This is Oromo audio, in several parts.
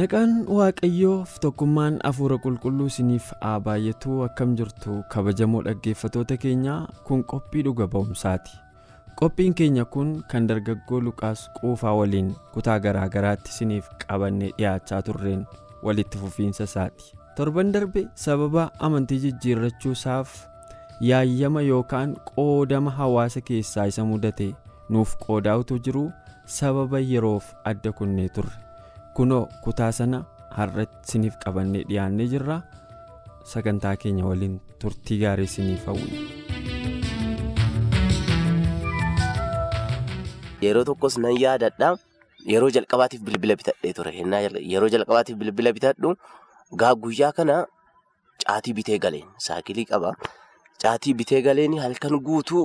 Naqaan waaqayyoof tokkummaan hafuura qulqulluu isiniif haa baay'atu akkam jirtu kabajamoo dhaggeeffatoota keenyaa kun qophii dhuga ba'umsaati. Qophiin keenya kun kan dargaggoo Luqaas Quufaa waliin kutaa garaa garaatti isiniif qabannee dhiyaachaa turreen walitti fufiinsa isaati. Torban darbe sababa amantii jijjiirrachuu isaaf yaayyama yookaan qoodama hawaasa keessaa isa mudate nuuf qoodaa utuu jiru sababa yeroof adda kunnee turre. Kunoo kutaa sana har'atti isiniif qabannee dhiyaannee jirra sagantaa keenya waliin turtii gaarii isiniif hawwina. yeroo tokkos nan yaadadha yeroo jalqabaatiif bilbila bitadhee ture yeroo jalqabaatiif bilbila bitadhu gaa guyyaa kana caatii bitee galeen saakilii qaba caatii bitee galeen halkan guutuu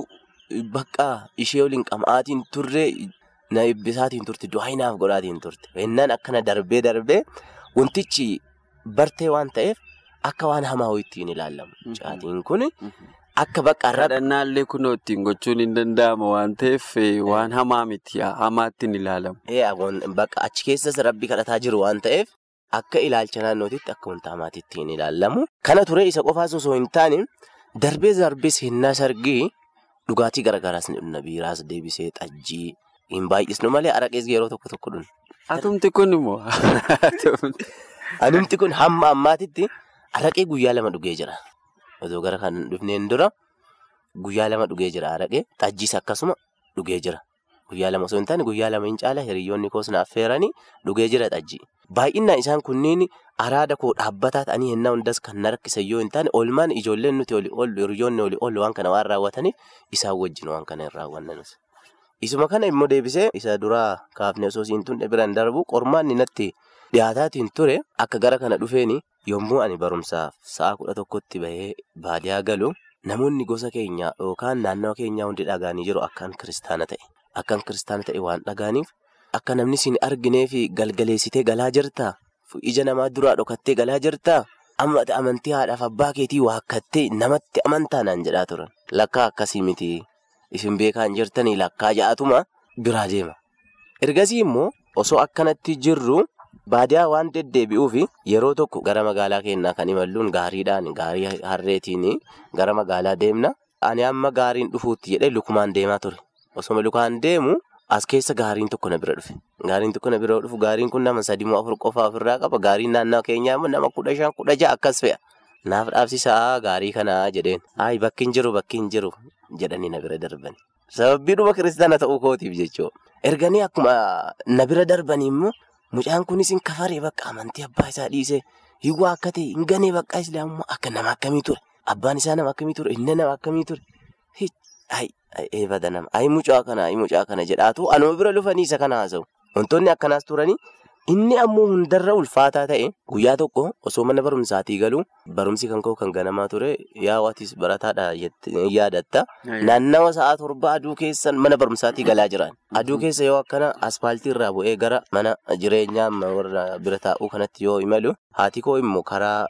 bakka ishee waliin qama'aatiin turre. Na eebbisaatiin turte du'aayinaaf godhaatiin turte wennaan akkana darbee darbee wantichi bartee waan ta'eef akka waan hamaa ittiin ilaalamu caatiin kun akka bakka irraa. kadhannaallee kunoo ittiin gochuun hin danda'ama waan ta'eef waan hamaa miti hamaatti hin ilaalamu. bakka achi keessas rabbi kadhataa jiru waan ta'eef akka ilaalcha naannootitti akka wanta hamaatti ittiin ilaalamu kana ture isa qofaas osoo hin taane darbee darbee seenaa sargii dhugaatii garaagaraas ni dhugna biiraas deebisee xajjii. Hin baay'isnu malee araqees yeroo tokko tokko dhugna. Atumti kun immoo. Anumti kun hamma ammaatitti araqee guyyaa lama dhugee jira. Otoo gara kan dhufneen dura guyyaa lama dhugee jira araqee xajjiis akkasuma dhugee jira. Guyyaa lama osoo hin taane guyyaa lama hin caala hiriyoonni koos na affeeranii dhugee jira xajjii. Baay'inaan isaan kunniin araada koo dhaabbataa ta'anii hennaa hundas kan na rakkisan yoo hin taane oolmaan ijoolleen nuti oli oollu hiriyoonni oli oollu waan kana waan raawwataniif isaan wajjin waan kana hin raawwannanus. Isuma kana immoo deebisee isa duraa kaafne osoo siin tunne biraan darbu qormaanni natti dhiyaataatiin ture akka gara kana dhufeeni yommuu ani barumsaaf sa'a kudha tokkotti bahee baadiyaa galu namoonni gosa keenya yookaan naannawa keenyaa hundi dhagaanii jiru akkaan kiristaana ta'e. Akkaan kiristaana ta'e waan dhagaaniif akka namni siin arginee fi galgaleessitee galaa jirtaa? Ija namaa duraa dhokattee galaa jirtaa? Amma amantii haadhaaf abbaa keetii waakkattee namatti amantaa naan jedhaa turan. Lakkaa akkasii miti. Isin beekaan jirtanii lakkaa ja'atuma biraa deema. Ergasii immoo osoo akkanatti jirru baadiyaa waan deddeebi'uuf yeroo tokko gara magaalaa keenyaa kan imalluun gaariidhaan gaarii harreetiin gara magaalaa deemna. Ani amma gaariin dhufuutti jedhee lukumaan deemaa ture. Osoo lukaan deemu as keessa gaariin tokko na bira dhufe. Gaariin tokko na bira dhufu gaariin kun nama sadii moo afur qofaa ofirraa qaba. Gaariin naannoo keenyaa immoo nama kudha shan kudha ja'a akkas fe'a. Naaf dhaabsisaa gaarii kanaa jedheen. Ayi bakki hin jiru bakki hin jiru. jedhanii na bira darbani. Sababii dhuma kiristaana ta'uu kootiif jechuudha. Erganii akkuma na bira darbanii immoo mucaan kunis hin kafaree bakka amantii abbaa isaa dhiisee hiwwaa akka ta'e hin ganee bakka islaamummaa akka nama akkamii ture. Abbaan isaa nama akkamii ture inni nama akkamii ture. Eebata nama ayi mucaa kana ayi mucaa kana jedhaatu anuma bira dhufanii isa kana haasa'u. Wantoonni akkanaas turanii inni ammoo hundarra ulfaataa ta'e guyyaa tokko osoo mana barumsaatii galu barumsi kan ka'u kan ganamaa ture yaawwatis barataadha yaadatta. Naannawa sa'a torba aduu keessa mana barumsaatii galaa jiran. Aduu keessa yoo akkana aspaaltii irraa bu'ee gara mana jireenyaa warra bira taa'uu kanatti yoo imalu haati koo immoo karaa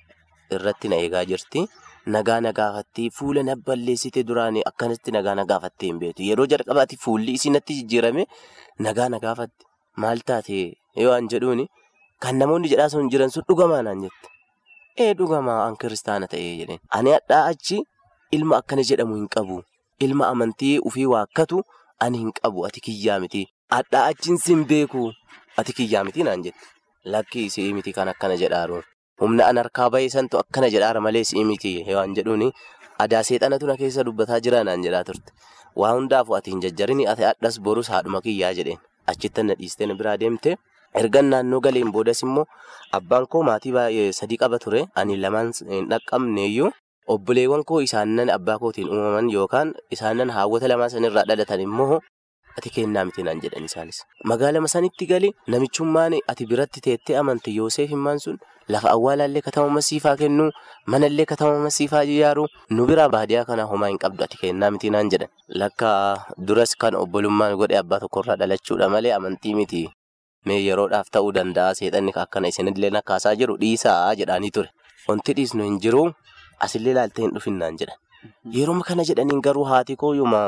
irratti na eegaa jirti. Nagaa na gaafattee fuula na balleessite duraan akkanatti nagaa na gaafattee hin beektu. Yeroo jalqabaatti fuulli isii natti jijjiirame nagaa na gaafatte maal taate yoo an jedhuuni kan namoonni jedhaa sun jiran sun dhugamaa naan jette. Ee dhugamaa an kiristaana ta'ee jedheen. Ani hadhaa achi ilma akkana jedhamu hin qabu. Ilma amantii ufii waakkatu ani hin qabu ati kiyyaa miti. Hadhaa achiin sin beeku ati kiyyaa miti naan jette. Lakkii isii miti kan akkana jedhaaru. Humna an harkaa bahee santu akkana jedhaara malee isii miti waan jedhuuni adaa seexanatu na keessa dubbataa jira naan jedhaa turte. Waa hundaafuu ati hin jajjarini ati hadhas borus haadhuma kiyyaa jedheen. Achitti na dhiistee biraa deemte. Ergan naannoo galeen boodas immoo abbaan koo maatii baay'ee sadii qaba ture. Ani lamaan hin dhaqqabneeyyuu obboleewwan koo isaanan abbaa kootiin uumaman yookaan isaanan haawwata lamaa sanirraa dhalatan immoo ati kennaa miti naan jedhan isaanis. Magaalama sanitti gali namichummaan ati biratti teettee amante Yoosef himmaan sun lafa awwaalaallee katama masiifaa kennuu manallee katama masiifaa ijaaru nu bira baadiyaa kana homaa hin qabdu ati kennaa miti naan jedhan. Lakka duras kan obbolummaan godhe abbaa tokkorraa dhalachuudha malee amantii miti. Mee yeroodhaaf ta'uu danda'a seexanni akkana isinillee nakkaasaa jiru dhiisaa jedhaanii ture. Wanti dhiisnu hin jiru asillee ilaaltee hin dhufinnaan jedhan. Yeroo kana jedhaniin garuu haati kooyyuma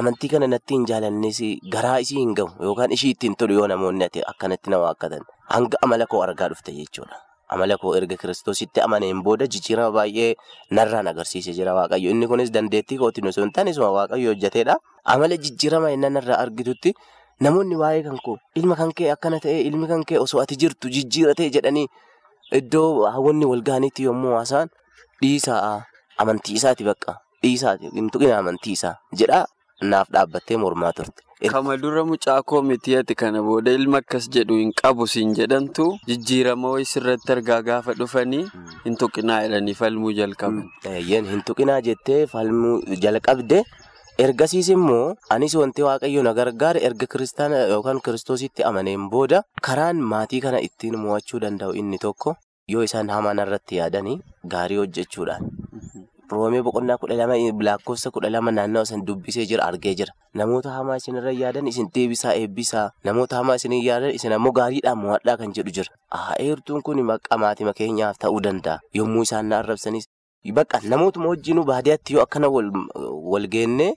amantii kana natti hin jaalannes garaa isii hin gahu yookaan ishii ittiin tolu yoo namoonni akkanatti nama akkatan hanga amala koo argaa dhufte jechuudha. Amala koo erga kiristoositti amaneen booda jijjiirama baay'ee narraan agarsiisee jira waaqayyo. Inni kunis dandeettii kootiin osoo hin taane waaqayyo hojjeteedha. Amala jijjiirama inni narraa argitutti namoonni waa'ee kan koo ilma kan kee akkana ta'e ilmi kan kee osoo ati jirtu jijjiiratee jedhanii iddoo hawwanni wal gaaniitti yommuu haasa'an dhiisaa amantii isaati bakka dhiisaati hin tuqina amantii isaa jedhaa naaf dhaabbattee mormaa turte. Kama dura mucaa koo miti ati kana booda ilma akkas jedhu hin qabu siin jedhantu jijjiirama wayii sirratti argaa gaafa dhufanii hin tuqinaa jedhanii falmuu jalqaban. Hin tuqinaa jettee falmuu jalqabde ergasiis immoo anis wanti waaqayyo na gargaare erga kiristaana yookaan kiristoositti amaneen booda karaan maatii kana ittiin mo'achuu danda'u inni tokko yoo isaan hamaan irratti yaadanii gaarii hojjechuudhaan. Roomee boqonnaa kudha lama lakkoofsa kudha lama naannoo isin dubbisee jira argee jira. Namoota hamaa isinirra yaadan isin deebisaa eebbisaa. Namoota hamaa isin yaadan isin ammoo gaariidhaan mo'adhaa kan jedhu jira. Eertuun kun maqaa maatii keenyaaf ta'uu danda'a. Yommuu isaan na arrabsanis bakka namootuma wajjinuu baadiyyaatti yoo akkana wal geennee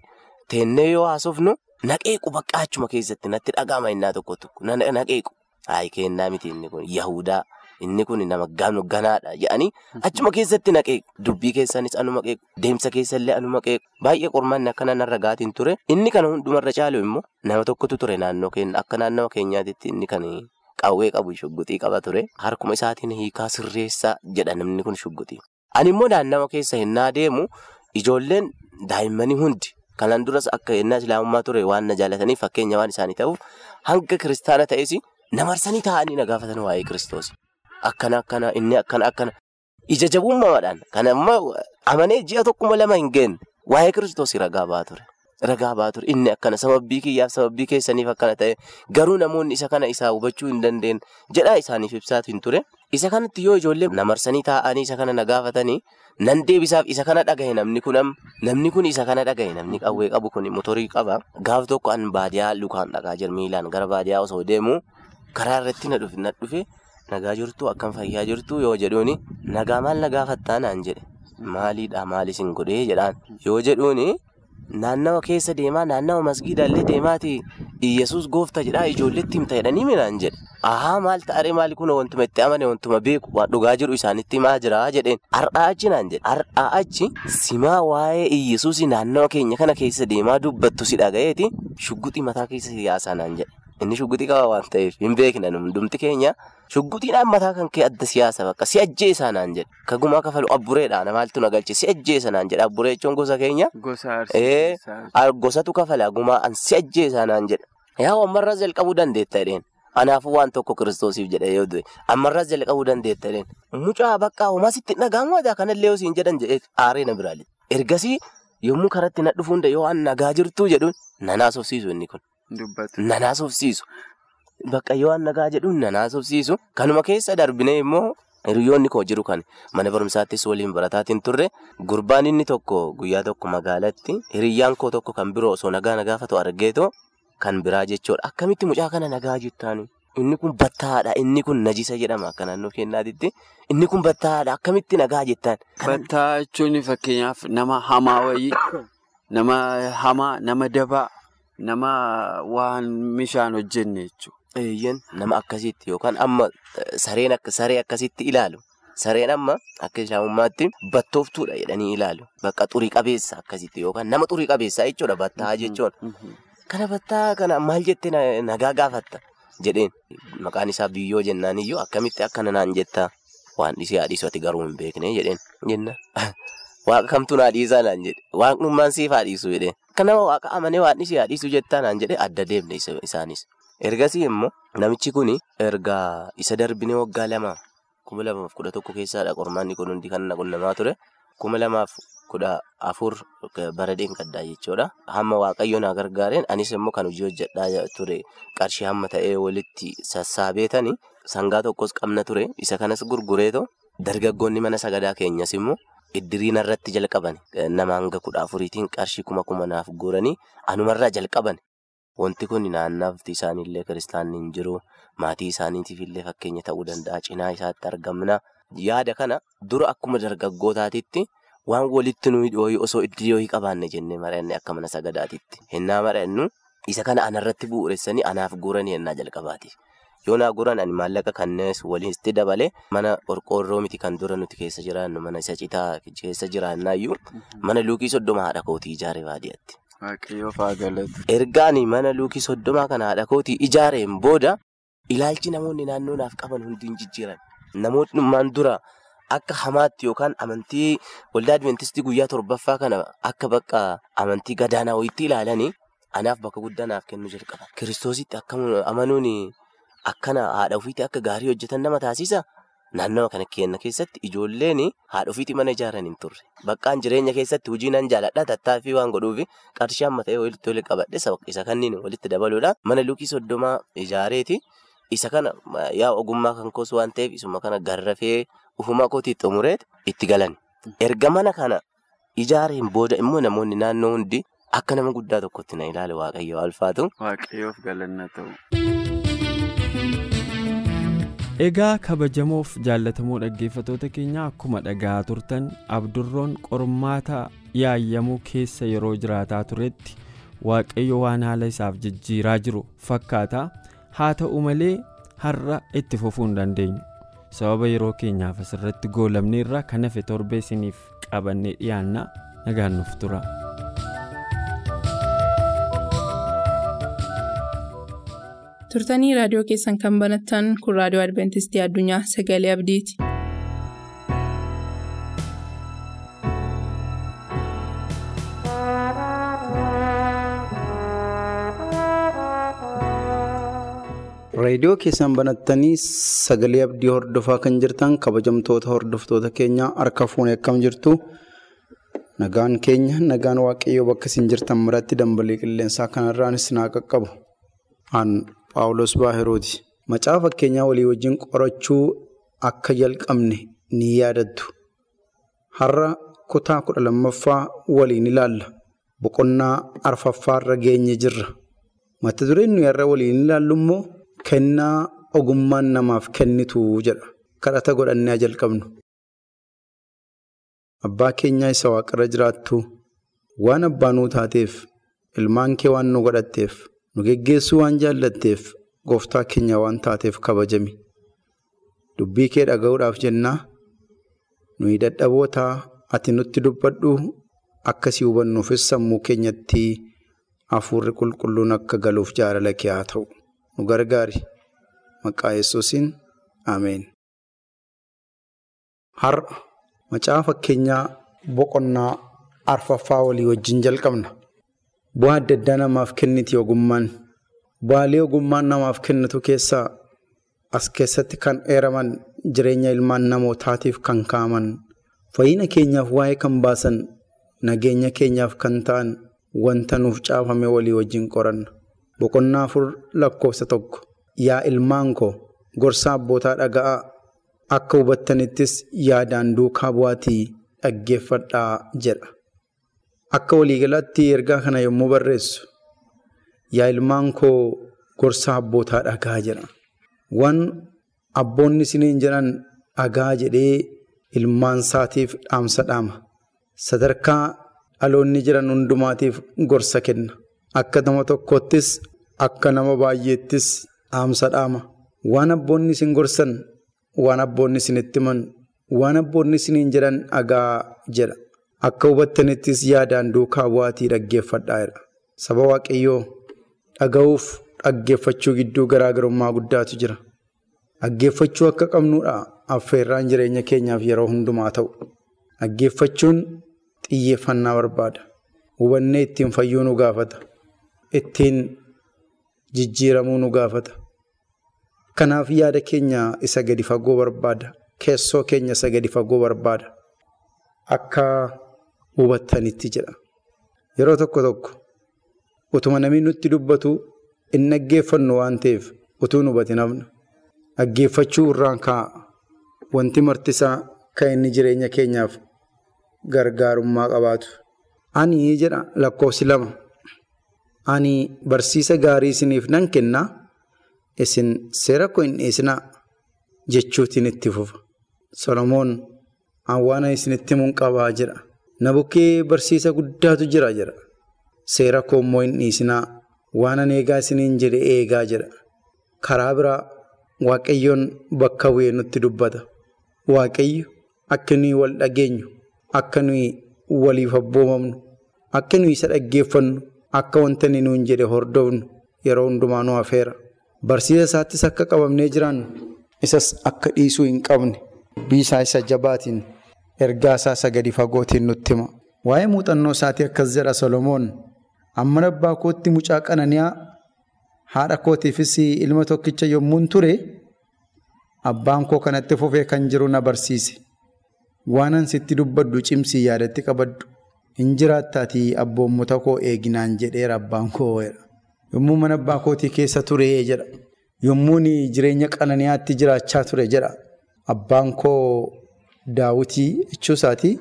teennee yoo haasofnu naqeequ bakka achuma keessatti natti dhaga'ama innaa tokko tokko naqeequ. Hayi kennaa miti inni kun Yahudaa. Inni kun nama ganaadha jedhanii achuma keessatti naqeequ. Dubbii keessanis anuma qeequ. Deemsa keessallee anuma qeequ. Baay'ee qormaanni akkana narra gaatiin ture. Inni kana hundumarra caalu immoo nama tokkotu ture naannoo keenya. Akka naannawa keenyaatitti inni kan qawwee qabu shugguxii qaba ture. Harkuma isaatiin hiikaa sirreessaa jedha namni kun shugguxii. Ani immoo naannawa keessa hinnaa deemu ijoolleen daa'immanii hundi kanan duras akka yennaa islaamummaa ture waan na jaalataniif fakkeenya waan isaanii ta'uuf hanga kiristaana ta'es namarsanii taa'anii na gaafatan waa'ee kiristoos. Akkana akkana inni akkana akkana ija jabummaadhaan kan ammoo amanee ji'a tokkuma lama hin geenne waa'ee kiristoos ragaa ba'aa ture. Ragaa ba'aa ture inni akkana sababbii kiyyaaf sababbii keessaniif akkana ta'e garuu namoonni isa kana isaa hubachuu hin dandeenye jedhaa isaaniif ibsaatu hin ture. Isa kanatti yoo ijoollee namarsanii taa'anii isa kana na gaafatanii nan deebisaaf isa kana dhagahe. Namni kun namni kun isa kana dhagahe. Namni qawwee qabu kun motorii qaba. Gaaf tokko an baadiyaa lukaan dhaqaa jira miilaan gara baadiyaa osoo deemu karaa irratti na dhufe. Nagaa jirtu akkam fayyaa jirtu yoo jedhuuni nagaa maal na gaafattaa naan jedhe. Maaliidha? Maalis hin godhee? Jedhaan. Yoo jedhuuni naannawa keessa deemaa naannawa masgiidaallee deemaati. Iyyasuus goofta jedhaa ijoolleetti himta jedhanii minaan jedhe. Ahaa maal ta'aree maali kun wantuma itti amane wantuma beeku? Waan dhugaa jiru isaanitti himaa jira jedheen. Har'aa achi naan jedhe. Har'aa achi simaa waa'ee Iyyasuus naannawa keenya kana keessa deemaa dubbattu si dhagayeeti shugguxii mataa keessa siyaasaa naan jedhe. Inni shugguxii qaba waan ta'eef hin beekna hundumti keenya. Shugguxiidhaan mataa kan kee adda siyaasa bakka si ajjeesaa naan jedhe. Kagumaa kafalu abbureedhaan maaltu na galche? Si ajjeesa naan jedhe abburee jechuun gosa keenya. Gosa Gosatu kafala gumaa an si ajjeesaa naan jedhe. Yaa ammarraas jalqabuu dandeetta jedheen. Anaafuu waan tokko kiristoosiif jedhe yoo du'e. Ammarraas jalqabuu dandeetta jedheen. Mucaa bakka homaa sitti dhaga'amu aadaa kanallee yoo siin jedhan jedhee aaree na biraalee ergasii yommuu karatti na dhufuun yoo an nagaa jirtuu jedhuun nanaas ofsiisu inni kun. Nanaas ofsiisu. Bakka yoo nagaa jedhuun nanaas ofsiisu. Kanuma keessa darbinee immoo hiriyoonni koo jiru kan mana barumsaattis waliin barataatiin turre gurbaan inni tokko guyyaa tokko magaalatti hiriyyaan koo tokko kan biroo osoo nagaa nagaafatu argeetoo kan biraa jechuudha. Akkamitti mucaa kana nagaa jirtaani? Inni kun battaadha. Inni kun najisa jedhama akka naannoo keenyaatti. Inni kun battaadha. Akkamitti nagaa jettaan? Battaa jechuun fakkeenyaaf nama hamaa wayii, nama hamaa, nama dabaa. Nama waan meeshaan hojjenne jechuudha. Eeyyan nama akkasitti yookaan amma akka saree akkasitti ilaalu. Sareen amma akka islaamummaatti battooftuudha jedhanii ilaalu. Bakka xurii qabeessa akkasitti yookaan nama xurii qabeessaa jechuudha battaa jechuun. Kana battaa kana maal jettee nagaa gaafatta jedheen maqaan isaa biyyoo jennaan iyyuu akkamitti akkana naan jettaa waan dhisee haadhiisu ati garuu hin beekne jedheen jenna. Waaqa kamtu naa dhiisaa naan jedhe waaqnummaan siif haadhiisu jedheen. Akka nama waaqa amanee waan dhisee haadhiisu jettaa naan jedhe adda deemne isaanis. Ergasii immoo namichi kun erga isa darbinee waggaa lama kuma lamaaf kudha tokko keessaadha qormaanni kun hundi kan quunnamaa ture. Kuma lamaaf kudha afur bara dheengaddaa jechuudha. Hamma waaqayyo na gargaareen anis immoo kan hojii hojjedhaa ture qarshii hamma ta'ee walitti sassaabeetanii sangaa tokkos qabna ture isa kanas gurgureetoo dargaggoonni mana sagadaa keenyas immoo iddiriina irratti jalqaban nama hanga kudha afuriitiin qarshii kuma kuma naaf guuranii anumarraa jalqaban. Wanti kun naannaafti isaaniillee kiristaanni hin jiru maatii isaaniitiif illee fakkeenya ta'uu danda'a cinaa isaatti argamna. Yaada kana dura akkuma dargaggootaatitti waan walitti nuyi osoo itti dhiyooyi qabaanne jennee mari'anne akka mana sagadaatitti. Hennaa mari'annu isa kana anarratti bu'uuressanii anaaf guuranii hennaa jalqabaati. Yoo naa guuran ani maallaqa kannees walitti dabalee mana qorqoorroo miti kan dura nuti keessa jiraannu mana isa citaa keessa jiraannaayyuu mana luukii soddoma haadha kootii ijaare baadiyyaatti. Ergaan mana luukii soddomaa kana haadha kootii ijaareen booda ilaalchi namoonni naannoo naaf qaban hundi hin jijjiiran. Namoonni dura akka hamaatti yookaan amantii waldaa Adwiintistii guyyaa torbaffaa kana akka bakka amantii gadaanaa wayiitti ilaalanii anaaf bakka guddaa naaf kennu jalqaban. Kiristoositti akka amanuun akkana haadha ofiitti akka gaarii hojjetan nama taasisa. Naannawa kana keenya keessatti ijoolleen haadha ofiitti mana ijaaran hin turre. Baqqaan jireenya keessatti hojii nan jaaladha. Tattaaffii waan godhuuf qarshii amma ta'e walitti walitti qabadhe isa kanneen walitti dabaluudhaan mana luukii soddomaa ijaareeti. Isa kana yaa ogummaa kan koos waan ta'eef isuma kana garrafee ufumaa kootii xumureet itti galan. Erga mana kana ijaareen booda immoo namoonni naannoo hundi akka nama guddaa tokkotti na ilaale waaqayyo alfaatu. Waaqayyoof galanna ta'u. Egaa kabajamoof jaallatamoo dhaggeeffatoota keenya akkuma dhagaa turtan abdurroon qormaata yaayyamuu keessa yeroo jiraataa turetti waaqayyo waan haala isaaf jijjiiraa jiru fakkaata haa ta'u malee har'a itti fufuu hin dandeenyu sababa yeroo keenyaaf asirratti goolabneerra kan hafe torbee isiniif qabannee dhiyaanna nagaan nuuf tura. Turtanii raadiyoo keessan kan banattan kun raadiyoo adventistii addunyaa sagalee abdiiti. reediyoo keessan banattanii sagalee abdii hordofaa kan jirtan kabajamtoota hordoftoota keenyaa harka fuunee akkam jirtu nagaan keenya nagaan waaqayyoo bakka isin jirtan biratti dambalii qilleensaa kanarraanis naa qaqqabu. Paawulos Baahirooti. Macaa fakkeenyaa walii wajjin qorachuu akka jalqabne ni yaadattu. Har'a kutaa kudha lammaffaa waliin ilaalla. Boqonnaa arfaffaarra geenye jirra. Mata dureen nuyi har'a waliin ilaallu immoo kennaa ogummaan namaaf kennitu jedha. Kadhata godhannee jalqabnu. Abbaa keenyaa isa waaqarra jiraattu waan abbaa nuu taateef ilmaan kee waan nu godhatteef. Nu geggeessuu waan jaallatteef gooftaa keenya waan taateef kabajami. Dubbii kee dhaga'uudhaaf jennaa nuyi dadhabootaa ati nutti dubbadhu akkasii hubannuufis sammuu keenyatti hafuurri qulqulluun akka galuuf jaalala kee haa ta'u. Nu gargaari. Maqaa yesuusiin ameen. har'a macaa fakkeenyaa boqonnaa arfaffaa walii wajjin jalqabna. Bu'aa adda addaa namaaf kenniti ogummaan. Bu'aalee ogummaan namaaf kennitu keessaa as keessatti kan eeraman jireenya ilmaan namootaatiif kan kaa'aman fayyina keenyaaf waa'ee kan baasan nageenya keenyaaf kan ta'an wanta nuuf caafame walii wajjin qoranna. Boqonnaa afur lakkoofsa tokko. Yaa ilmaan koo gorsa abbootaa dhaga'aa akka hubattanittis yaadaan duukaa bu'aatii dhaggeeffadhaa jedha. Akka waliigalaatti ergaa kana yommuu barreessu yaa ilmaan koo gorsa abbootaa dhagaa jedha. Waan abboonni isiniin jedhan dhagaa jedhee ilmaan isaatiif dhaamsa dhaama. Sadarkaa dhaloonni jiran hundumaatiif gorsa kenna. Akka nama tokkoottis akka nama baay'eettis dhaamsa dhaama. Waan abboonni isin gorsan, waan abboonni isinitti himan, waan abboonni isiniin jedhan dhagaa jedha. Akka hubattanittis yaadaan duukaa bu'aatii dhaggeeffadhaa jedha. Saba Waaqayyoo dhaga'uuf dhaggeeffachuu gidduu garaagarummaa guddaatu jira. Dhaggeeffachuu akka qabnuudha affeerraan jireenya keenyaaf yeroo hundumaa ta'u. Dhaggeeffachuun xiyyeeffannaa barbaada. Hubannee ittiin fayyuu nu gaafata. Ittiin jijjiiramuu nu gaafata. Kanaaf yaada keenya isa gadi fagoo barbaada. Keessoo keenya isa gadi fagoo barbaada. Akka hubattanitti jedha. Yeroo tokko tokko utuma namni nutti dubbatu hin dhaggeeffannu waan ta'eef utuu hin hubatin hafna. Dhaggeeffachuu irraan kaa'a. Wanti martisaa kan inni jireenya keenyaaf gargaarummaa qabaatu. Ani jedha lakkoofsi lama. Ani barsiisa gaarii isiniif nan kennaa isin seera koo hin dhiisinaa jechuutiin itti fufa. Solomoon waan isinitti himuun qabaa jedha. Na bukkee barsiisa guddaatu jira jedha. Seera koo immoo hin dhiisinaa waan ani eegaa isiniin jedhe eegaa jedha. Karaa biraa Waaqayyoon bakka bu'ee nutti dubbata. Waaqayyo akka nuyi wal dhageenyu, akka nuyi waliif abboomamnu, akka nuyi isa dhaggeeffannu, akka wanta inni nuun jedhe hordofnu yeroo hundumaa nu hafeera. Barsiisa isaattis akka qabamnee jiraannu isas akka dhiisuu hin qabne biisaa isa jabaatiin ergaa isaa isa gadi fagootiin nutti hima. Waa'ee muuxannoo isaatii akkas jedha Solomoon. Amma abbaa kootti mucaa qananiyaa haadha kootiifis ilma tokkicha yommuun ture abbaan koo kanatti fufee kan jiru na barsiise. Waanan sitti dubbaddu cimsii yaadatti qabaddu. Hin jiraattaatii abboommota koo eeginaan jedheera abbaan koo. Yommuu mana abbaa kootii keessa ture jedha. Yommuu jireenya qananiyaatti jiraachaa ture jedha. Abbaan koo daawwitii jechuu isaatii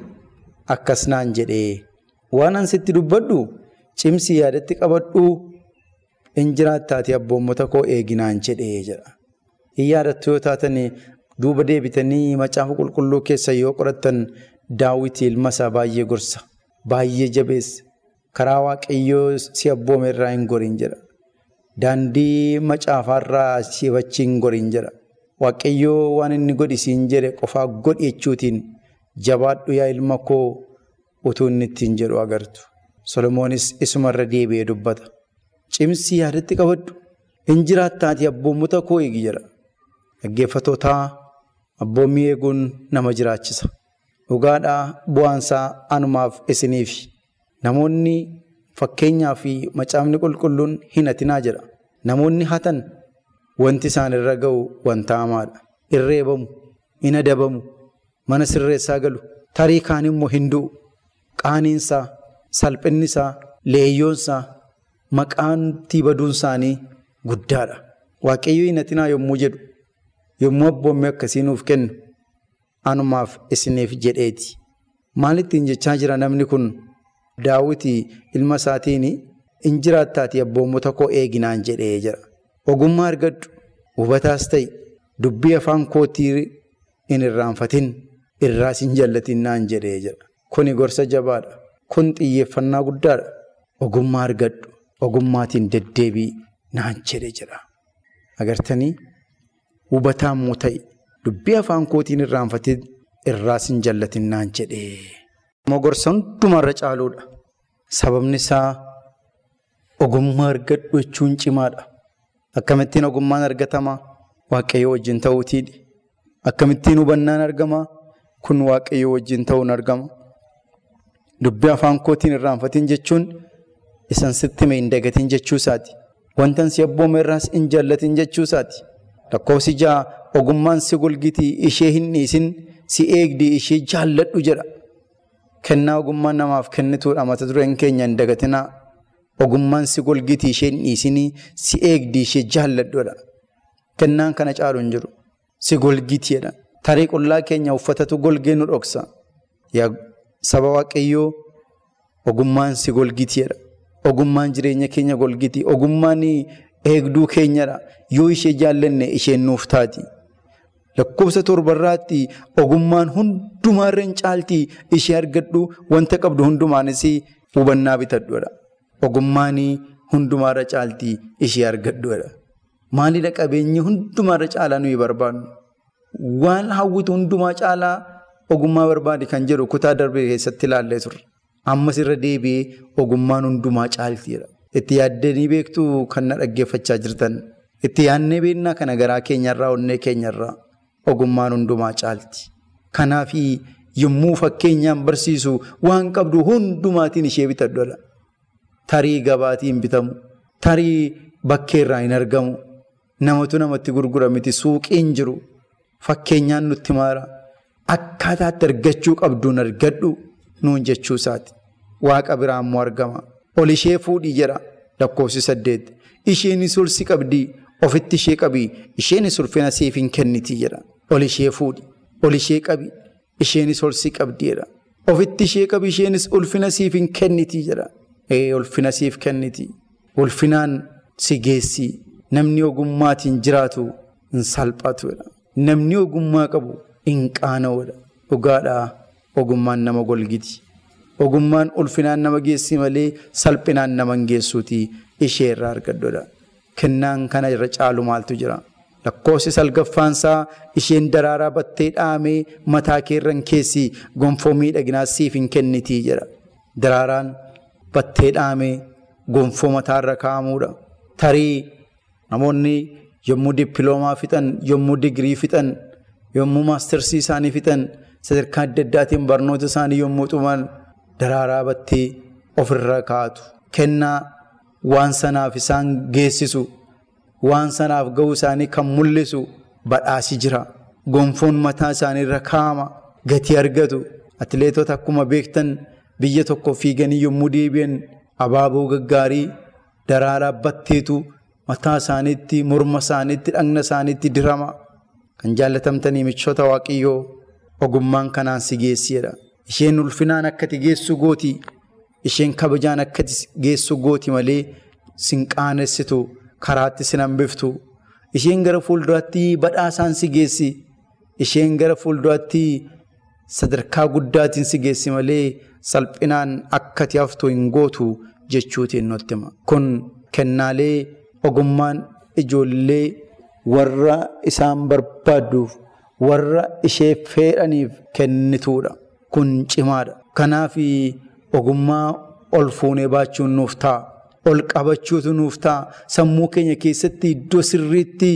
akkas naan jedhee. Waanan sitti dubbaddu cimsii yaadatti qabadhu hin jiraattaatii abboommota koo eeginaan jedhee jedha. Hin yaadattu yoo taatan duuba deebitanii macaafa qulqulluu keessa yoo qorattan daawwitii ilma isaa baay'ee gorsa. Baay'ee jabeessa. Karaa waaqayyoo si abboome irraa hin gorin jedha. Daandii macaafaarraa si bachi hin gorin jedha. Waaqayyoo waan inni godhi siin jedhe qofaa godhi jechuutiin jabaadhu yaa ilma koo utuu inni ittiin jedhu agartu. Solomoonis isumarra deebi'ee dubbata. Cimsii yaadatti qabadhu. Hin jiraattaatii abboommota koo eegi jedha. Dhaggeeffatootaa abboommii eeguun nama jiraachisa. Dhugaadhaa bu'aansaa anumaaf isiniif. Namoonni fakkeenyaa fi macaafni qulqulluun hin hatinaa jedha. Namoonni hatan wanti isaan irra ga'u wanta hamaadha. Irreebamu, hin adabamu, mana sirreessaa galu, tarii kaan immoo hin du'u. Qaaniinsaa, salphinnisaa, leeyyoonsaa, maqaan baduun isaanii guddaadha. Waaqayyo hin hatinaa yommuu jedhu, yommuu abboommii akkasii nuuf kennu, anumaaf isiniif jedheeti. Maalittiin jechaa jira namni kun? Daawwitii ilma isaatiin hin jiraattaatii abboommota koo eeginaan jedhee jira. Ogummaa argadhu hubataas ta'e dubbii afaan kootii hin irraanfatin irraas hin jallatin naan jedhee jira. Kuni gorsa jabaadha. Kun xiyyeeffannaa guddaadha. Ogummaa argadhu ogummaatiin deddeebii naan jedhe jira. Agartanii hubataa immoo ta'e dubbii afaan kootiin irraanfatin irraas hin jallatin naan jedhee. Mogorsa hundumarra caaluudha. Sababni isaa ogummaa argadhu jechuun cimaadha. Akkamittiin ogummaan argatama? Waaqayyo wajjin ta'uutiidha. Akkamittiin hubannaan argama? Kun waaqayyo wajjin ta'uun argama. Dubbii afaan kootiin irraanfatin jechuun isan sitti hin dagatin jechuu isaati. Wantan si abboome irraas hin jallatin jechuu isaati. Lakkoofsi ja'a ogummaan si golgitii ishee hin dhiisin si eegdii ishee jaalladhu jedha. Kennaa ogummaan namaaf kennituudha mata dureen keenya hin dagatinaa. Ogummaan si golgitii ishee hin dhiisinii si eegdii ishee jaalladhuudha. Kennaan kana caalu hin jiru. Si golgitiidha. Tarii qullaa keenya uffatatu golgee nu dhoksa. Saba waaqayyoo ogummaan si golgitiidha. Ogummaan jireenya keenya golgiti. Ogummaan eegduu keenyadha. Yoo ishee jaallanne isheen nuuf taati. Lakkoofsa torbarraatti ogummaan hundumaarra hin caaltii ishee argadhu wanta qabdu hundumaanis hubannaa bitadhuudha. Ogummaan hundumaarra caaltii ishee argadhuudha. Maalidha qabeenyi hundumaarra caalaa nuyi barbaadnu? Waan hawwitu hundumaa caalaa ogummaa barbaade kan jedhu kutaa darbee keessatti ilaallee turre. Ammas irra deebi'ee ogummaan hundumaa caaltiidha. Itti yaaddanii beektuu kan na dhaggeeffachaa jirtan. Itti yaadnee beeknaa kana garaa keenyarraa onnee keenyarraa. Ogummaan hundumaa caalti. Kanaaf yommuu fakkeenyaan barsiisu waan qabdu hundumaatiin ishee bitadhuudha. Tarii gabaatiin bitamu. Tarii bakkeerraa hin argamu. Namatu namatti gurgura miti suuqiin jiru. Fakkeenyaan nutti maara. Akkaataatti argachuu qabduun argadhu. nuun jechuu isaati. Waaqa biraa immoo argama. Ol ishee fuudhii jedha lakkoofsi saddeet. Isheenis ol si qabdii ofitti ishee qabii isheenis ulfina siif hin kennitii jedha. Ol ishee fuudhi ol ishee qabi isheenis ol si qabdii jedha. Ofitti ishee qabi isheenis ulfina siif hin kennitii jedha. Ulfina siif kenniti. Ulfinaan si geessi. Namni ogummaatiin jiraatu hin salphatuudha. Namni ogummaa qabu hin qaana'uudha. Dhugaadhaa ogummaan nama golgiti. Ogummaan ulfinaan nama geessi malee salphinaan nama hin geessuuti ishee irraa argaddoodha. Kennaan kana irra caalu maaltu jira? Lakkoofsi salgaffaansaa isheen daraaraa battee dhaamee mataa keerran keessi gonfoo miidhaginaa siif hin kennitii jedha. Daraaraan battee dhaamee gonfoo mataarra kaa'amuudha. Tarii namoonni yommuu dippiloomaa fixan, yommuu digirii fixan, yommuu maastersii isaanii fixan, sadarkaa adda addaatiin barnoota isaanii yommuu xuman daraaraa battee ofirra kaa'atu. Kennaa waan sanaaf isaan geessisu, waan sanaaf ga'uu isaanii kan mul'isu badhaasi jira. Gonfoon mataa isaanii irra kaa'ama. Gatii argatu. Atileetota akkuma beektan biyya tokko fiiganii yommuu deebi'an abaaboo gaggaarii daraaraa batteetu mataa isaaniitti, morma isaaniitti, dhagna isaaniitti dirama. Kan jaallatamtanii michoota waaqayyoo ogummaan kanaan si geessiidha. Isheen ulfinaan akkati geessu gooti. Isheen kabajaan akkati geessu gooti malee sin qaanessitu karaatti sin hambiftu. Isheen gara fuulduraatti badhaasaan si geessi. Isheen gara fuulduraatti sadarkaa guddaatiin si geessi malee salphinaan akkati haftu hin gootu jechuutiin nutti hima. Kun kennaalee ogummaan ijoollee warra isaan barbaadduuf warra ishee fedhaniif kennituudha. Kun cimaadha. Kanaaf ogummaa ol fuunee baachuun nuuf ta'a. Ol qabachuutu nuuf ta'a. Sammuu keenya keessatti iddoo sirriitti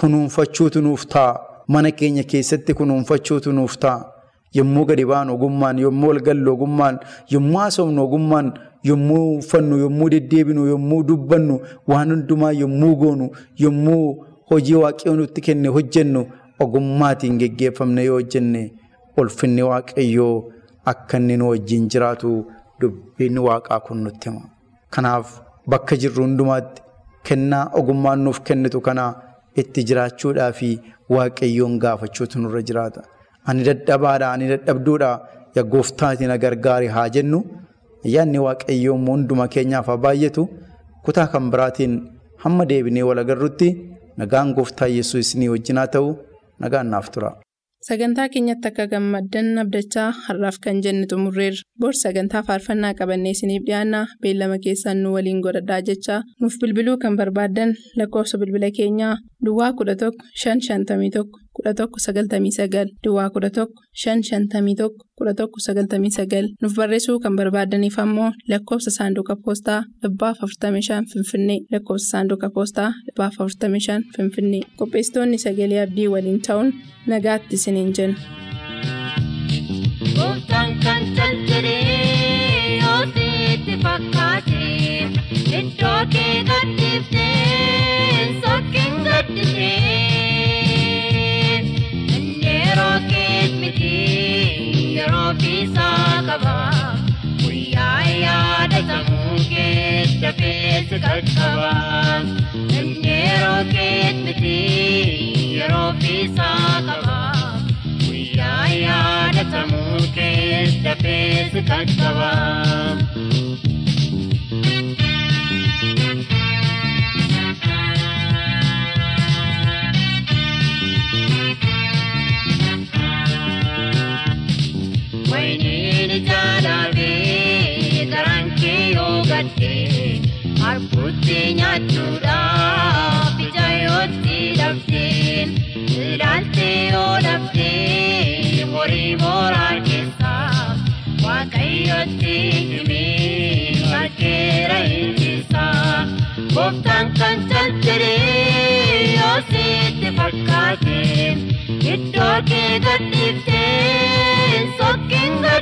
kunuunfachuutu nuuf ta'a. Mana keenya keessatti kunuunfachuutu nuuf ta'a. Yommuu gadi baanu ogummaan, yommuu ol gallu ogummaan, yommuu haasofnu ogummaan, yommuu uffannu, yommuu deddeebinu, yommuu dubbannu, waan hundumaa yommuu goonu, yommuu hojii waaqayyoon nutti kenne hojjennu ogummaatiin geggeeffamne yoo hojjenne ulfinni waaqayyoo akka inni nu wajjin jiraatu dubbiin waaqaa kun nutti hima. Kanaaf bakka jirru hundumaatti kennaa ogummaan nuuf kennitu kana itti jiraachuudhaa fi waaqayyoon gaafachuutu nurra jiraata. Ani dadhabaadha, ani dadhabduudha, gooftaatiin na gargaari haa jennu. Ayyaanni waaqayyoo hunduma keenyaaf haa baay'atu. Kutaa kan biraatiin hamma deebinee wal agarrutti nagaan gooftaa yesuus ni wajjin haa ta'u nagaan naaf tura. Sagantaa keenyatti akka gammaddan abdachaa har'aaf kan jenne xumurreerra. Bor sagantaa faarfannaa qabannee isiniif dhiyaanna beellama keessaan nu waliin godhadhaa jechaa nuuf bilbiluu kan barbaaddan lakkoofsa bilbila keenyaa Duwwaa 11 551 11 99 Duwwaa 11 551 11 99 nuuf barreessuu kan barbaadaniif ammoo lakkoofsa saanduqa poostaa 45 Finfinnee lakkoofsa saanduqa poostaa 45 Finfinnee. Qopheessitoonni sagalee abdii waliin ta'uun nagaatti isiniin jenna. Iddoo kee gadhiiftee sokkiin gaddisee yeroo fiisaa qaba guyyaa yaadatamuu kees dafee si qaqqaba inni yeroo kees miti yeroo fiisaa qaba. Guyyaa yaadatamuu kees dafee si qaqqaba. Jaalallee garaan kee yoo gaddee harkutti nyaachuudhaaf ija yootti dhabdeen ilaaltee yoo dhabdee horii mooraa keessaa waaqayyotti himee margeera hinjisaa gooftaan kan caljalee yoo sitti fakkaate iddoo kee gadhiiftee sokkiin gaddisee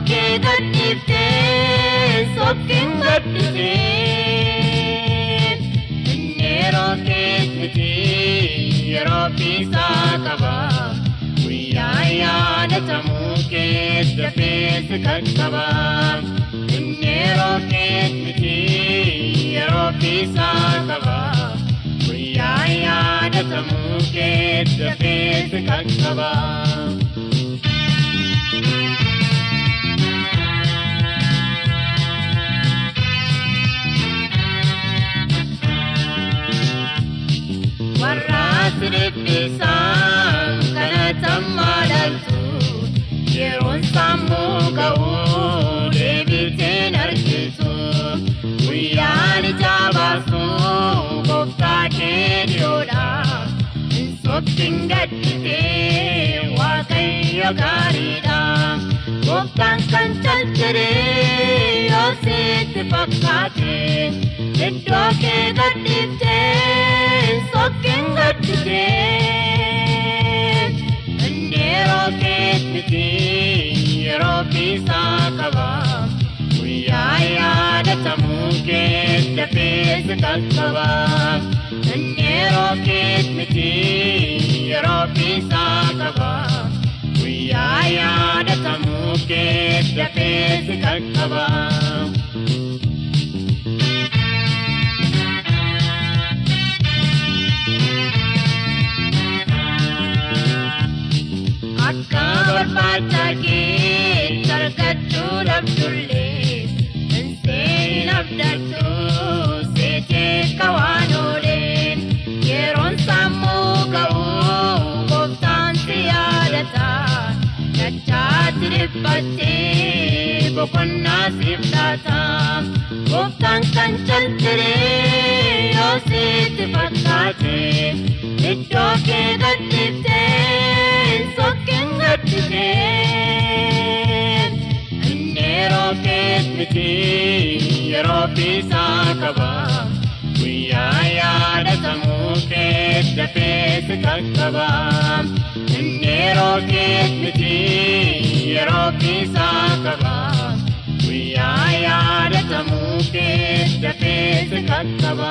iddoo kee gadhiiftee sokkiin gaddisee yeroo kees miti yeroo fiisaa qaba guyyaa yaadatamuu kees dafees qaqqaba inni yeroo kees miti yeroo fiisaa qaba guyyaa yaadatamuu kees dafees qaqqaba. warra siribbiisaan kanatan maalaaltu yeroon sammuu ga'uu deebiteen argitu guyyaan ijaa baasu gooftaa kee dhiyoodha hin sokkin gadditee waaqayyo gaariidha gooftaan kan calciree yoo sitti fakkaate iddoo kee gadhiiftee sokkin gadditee inni yeroo kees miti yeroo fiisaa qaba guyyaa yaadatamuu kees dafees qaqqaba inni yeroo kees miti yeroo fiisaa qaba guyyaa yaadatamuu kees dafees qaqqaba. Akka barbaacha kee argachuu dhabdullee Inseen abdattu seetee kawaan ooleen Yeroon sammuu ga'uu gooftaan si yaadata Dhiphattee boqonnaa siif laata Gooftaan kan calciree yoo sitti fakkaate Iddoo kee gadhiiftee sokkin gadditee Inni yeroo kees miti yeroo fiisaa qaba Guyyaa yaadatamuu kees dafees qaqqaba Inni yeroo kees miti yeroo fiisaa qaba Guyyaa yaadatamuu kees dafees qaqqaba